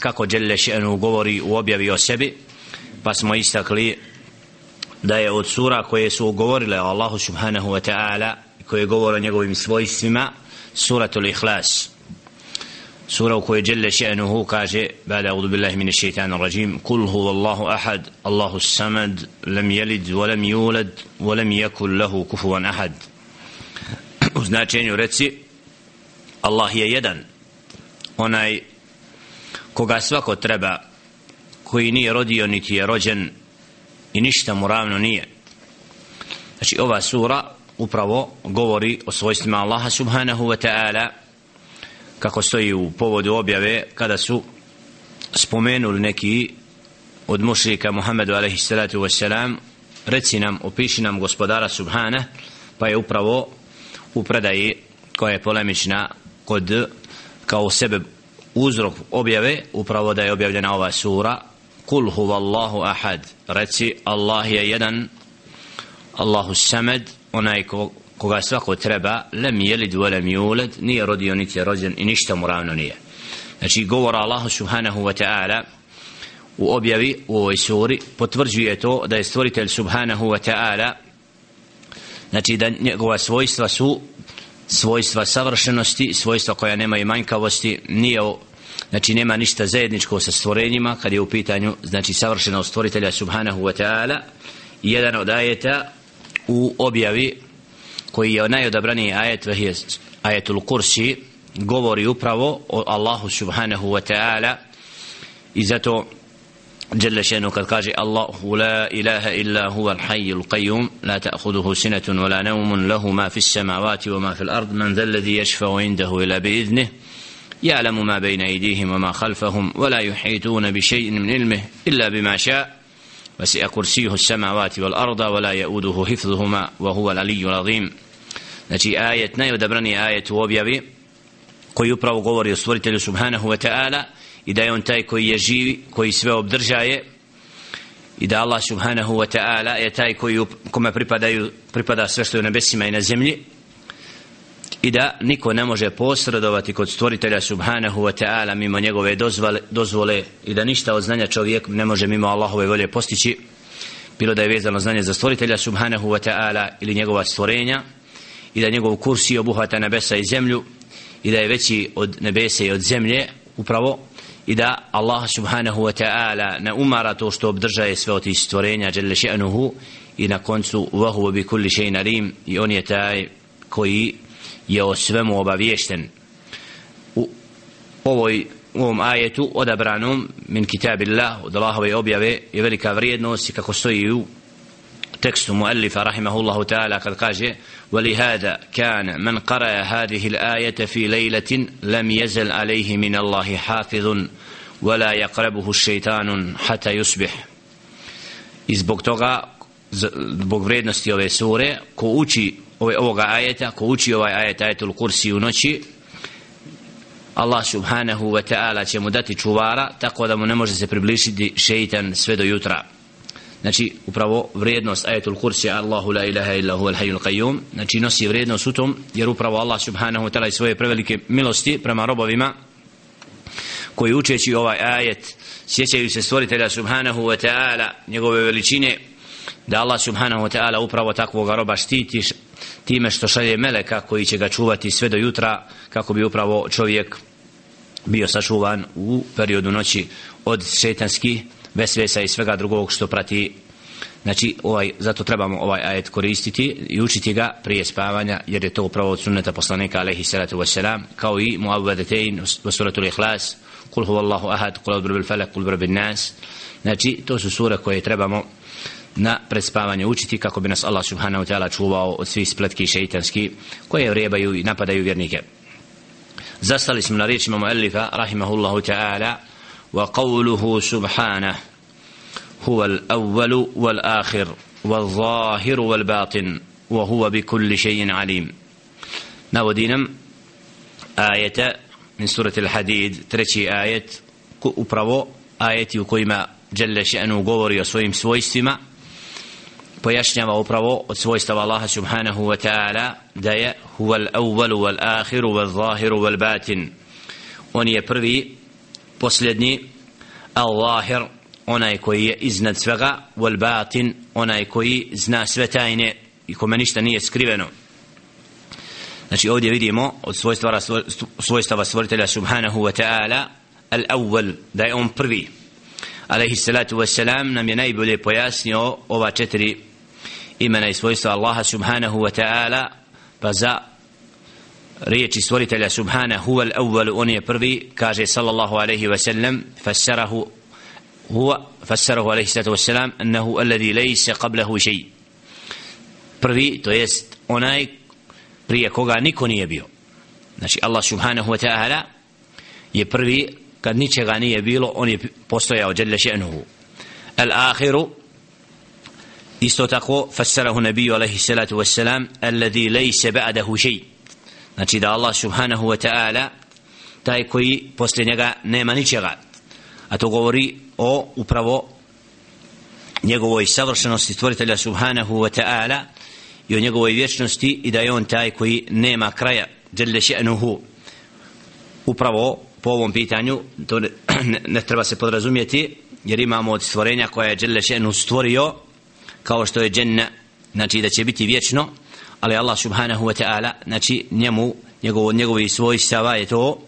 kako Đelle Še'nu govori u objavi o sebi pa smo istakli da je od sura koje su govorile o Allahu subhanahu wa ta'ala koje govore o njegovim svojstvima suratul ihlas sura u kojoj Đelle Še'nuhu kaže bada audu billahi mine šeitanu rajim kul huva Allahu ahad Allahu samad lam jelid walam yulad walam yakul lahu kufuvan ahad. U značenju reci Allah je jedan onaj koga svako treba koji nije rodio niti je rođen i ništa mu ravno nije. Znači ova sura upravo govori o svojstvima Allaha subhanahu wa ta'ala kako stoji u povodu objave kada su spomenuli neki od mušrika Muhammedu alaihi salatu wassalam reci nam, opiši nam gospodara subhana pa je upravo u predaji koja je polemična kod kao sebe uzrok objave upravo da je objavljena ova sura kul huvallahu ahad reci Allah je jedan Allahu samad onaj ko, koga svako treba lem jelid velem juled nije rodio niti je rođen i ništa mu ravno nije. Znači govora Allahu subhanahu wa ta'ala u objavi u ovoj suri potvrđuje to da je stvoritelj subhanahu wa ta'ala znači da njegova svojstva su svojstva savršenosti, svojstva koja nemaju manjkavosti, nije znači nema ništa zajedničko sa stvorenjima kad je u pitanju znači savršeno stvoritelja subhanahu wa ta'ala jedan od ajeta u objavi koji je najodabraniji ajet vehije ajetul kursi govori upravo o Allahu subhanahu wa ta'ala i zato جل شأنه قد قال الله لا إله إلا هو الحي القيوم لا تأخذه سنة ولا نوم له ما في السماوات وما في الأرض من ذا الذي يشفع عنده إلا بإذنه يعلم ما بين أيديهم وما خلفهم ولا يحيطون بشيء من علمه إلا بما شاء وسع كرسيه السماوات والأرض ولا يؤوده حفظهما وهو العلي العظيم Znači ajet, najodabrani ajet u objavi koji upravo govori o stvoritelju subhanahu wa ta'ala i da je on taj koji je živi, koji sve obdržaje i da Allah subhanahu wa ta'ala je taj koji kome pripadaju, pripada sve što je u nebesima i na zemlji i da niko ne može posredovati kod stvoritelja subhanahu wa ta'ala mimo njegove dozvole, dozvole i da ništa od znanja čovjek ne može mimo Allahove volje postići bilo da je vezano znanje za stvoritelja subhanahu wa ta'ala ili njegova stvorenja i da njegov kursi obuhvata nebesa i zemlju i da je veći od nebese i od zemlje upravo i da Allah subhanahu wa ta'ala ne umara to što obdržaje sve od tih stvorenja jelle še'nuhu i na koncu vahu bi kulli še'in alim i on je taj koji je o svemu obaviješten u ovoj u ovom ajetu odabranom min kitabillah od Allahove objave je velika vrijednost i kako stoji u tekstu muallifa rahimahullahu ta'ala kad kaže ولهذا كان من قرأ هذه الآية في ليلة لم يزل عليه من الله حافظ ولا يقربه الشيطان حتى يصبح izbog toga zbog vrednosti ove sure ko uči ove, ovoga ajeta ko uči ovaj ajet ajetul kursi u noći Allah subhanahu wa ta'ala će mu dati čuvara tako da mu ne može se približiti šeitan sve do jutra. Znači upravo vrijednost ajetul kursi Allahu la ilaha illa huwa al-hayyul qayyum znači nosi vrijednost u tom jer upravo Allah subhanahu wa ta'ala svoje prevelike milosti prema robovima koji učeći ovaj ajet sjećaju se stvoritelja subhanahu wa ta'ala njegove veličine da Allah subhanahu wa ta'ala upravo takvog roba štiti time što šalje meleka koji će ga čuvati sve do jutra kako bi upravo čovjek bio sačuvan u periodu noći od šetanskih vesvesa i svega drugog što prati. Znači ovaj, zato trebamo ovaj ajet koristiti i učiti ga prije spavanja jer je to upravo od sunneta poslanika alaihi salatu wasalam kao i muavvadetein u suratu l-ihlas kul huvallahu ahad kul odbru falak kul odbru nas znači to su sure koje trebamo na prespavanje učiti kako bi nas Allah subhanahu wa ta'ala čuvao od svih spletki šeitanski koje vrebaju i napadaju vjernike. Zastali smo na riječima muallifa rahimahullahu ta'ala wa qawluhu subhanahu huwa al-awwalu wal-akhir wal-zahiru wal-batin wa huwa bi kulli shay'in alim. Navodi nam ajeta min surati al-hadid treći ajet upravo ajeti u kojima Jalla še'nu govori o svojim svojstvima pojašnjava upravo od svojstava Allaha subhanahu wa ta'ala da je huval awvalu wal ahiru wal zahiru wal batin. On je prvi posljednji al-zahir onaj koji je iznad svega wal batin onaj koji zna sve tajne i kome ništa nije skriveno. Znači ovdje vidimo od svojstava, svojstava stvoritelja subhanahu wa ta'ala al-awwal da je on prvi. Alaihi salatu wa salam nam je najbolje pojasnio ova četiri imena i svojstva Allaha subhanahu wa ta'ala pa za riječi stvoritelja subhanahu wal awwal on je prvi kaže sallallahu alaihi wa sallam fassarahu huwa fassarahu alaihi salatu wa salam annahu alladhi laysa qablahu shay. Prvi to jest onaj prije koga niko nije bio. Znači Allah subhanahu wa ta'ala je prvi kad ničega nije bilo on je postojao jalla še'nuhu. Al akhiru isto tako fassarahu nabiju alaihi salatu wassalam alladhi laysa ba'dahu shay. Znači da Allah subhanahu wa ta'ala taj koji posle njega nema ničega. A to govori o upravo njegovoj savršenosti stvoritelja subhanahu wa ta'ala i o njegovoj vječnosti i da je on taj koji nema kraja jalla še'nuhu. Upravo po ovom pitanju to ne, ne treba se podrazumijeti jer imamo od stvorenja koja je jalla še'nu stvorio kao što je dženna znači da će biti vječno ali Allah subhanahu wa ta'ala znači njemu njegovo, njegovi svojstava je to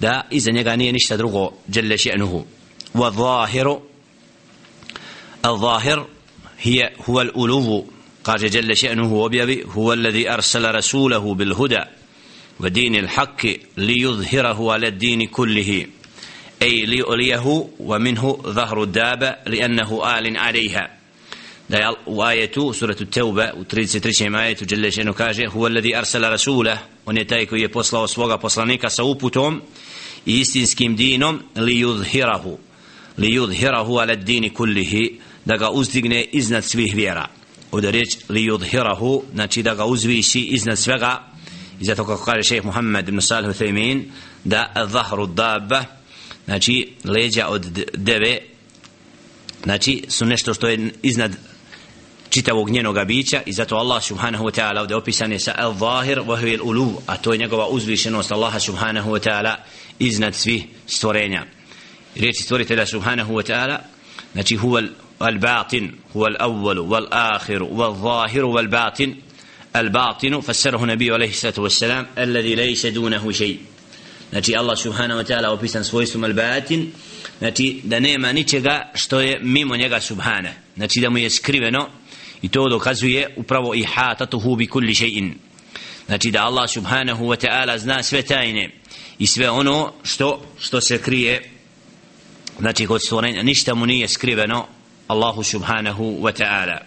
da iza njega nije ništa drugo jalla še'nuhu wa zahiru الظاهر هي هو الألوه قال جل شأنه وبيبي هو الذي أرسل رسوله بالهدى ودين الحق ليظهره على الدين كله أي ليؤليه ومنه ظهر الدابة لأنه آل عليها da je u ajetu suratu Teube u 33. ajetu Đelešenu kaže huwa alladhi arsala rasula on je taj koji je poslao svoga poslanika sa uputom i istinskim dinom li yudhirahu li yudhirahu ala dini kullihi. Da ga uzdigne iznad svih vjera. Ovdje reč li yudhirahu znači da ga uzviši iznad svega. I zato kako kaže šeheh Muhammed ibn Salih Uthaymin da zahru dabba znači leđa od deve znači su nešto što je iznad čitavog njenog bića i zato Allah subhanahu wa ta'ala ovdje opisan je sa al-zahir wa huvil ulu a to je njegova uzvišenost Allaha subhanahu wa ta'ala iznad svih stvorenja. Riječi stvoritelja subhanahu wa ta'ala znači huvel al-batin al-awvalu wal-akhir wal zahiru wal batin al-batinu fassarhu nabiju alaihi sallatu wassalam alladhi lejse dunahu šeji znači Allah subhanahu wa ta'ala opisan svojstvom al-batin znači da nema ničega što je mimo njega subhana. Znači da mu je skriveno i to dokazuje upravo i hatatuhu bi kulli shay'in znači da Allah subhanahu wa ta'ala zna sve tajne i sve ono što što se krije. Znači kod stvorenja ništa mu nije skriveno Allahu subhanahu wa ta'ala.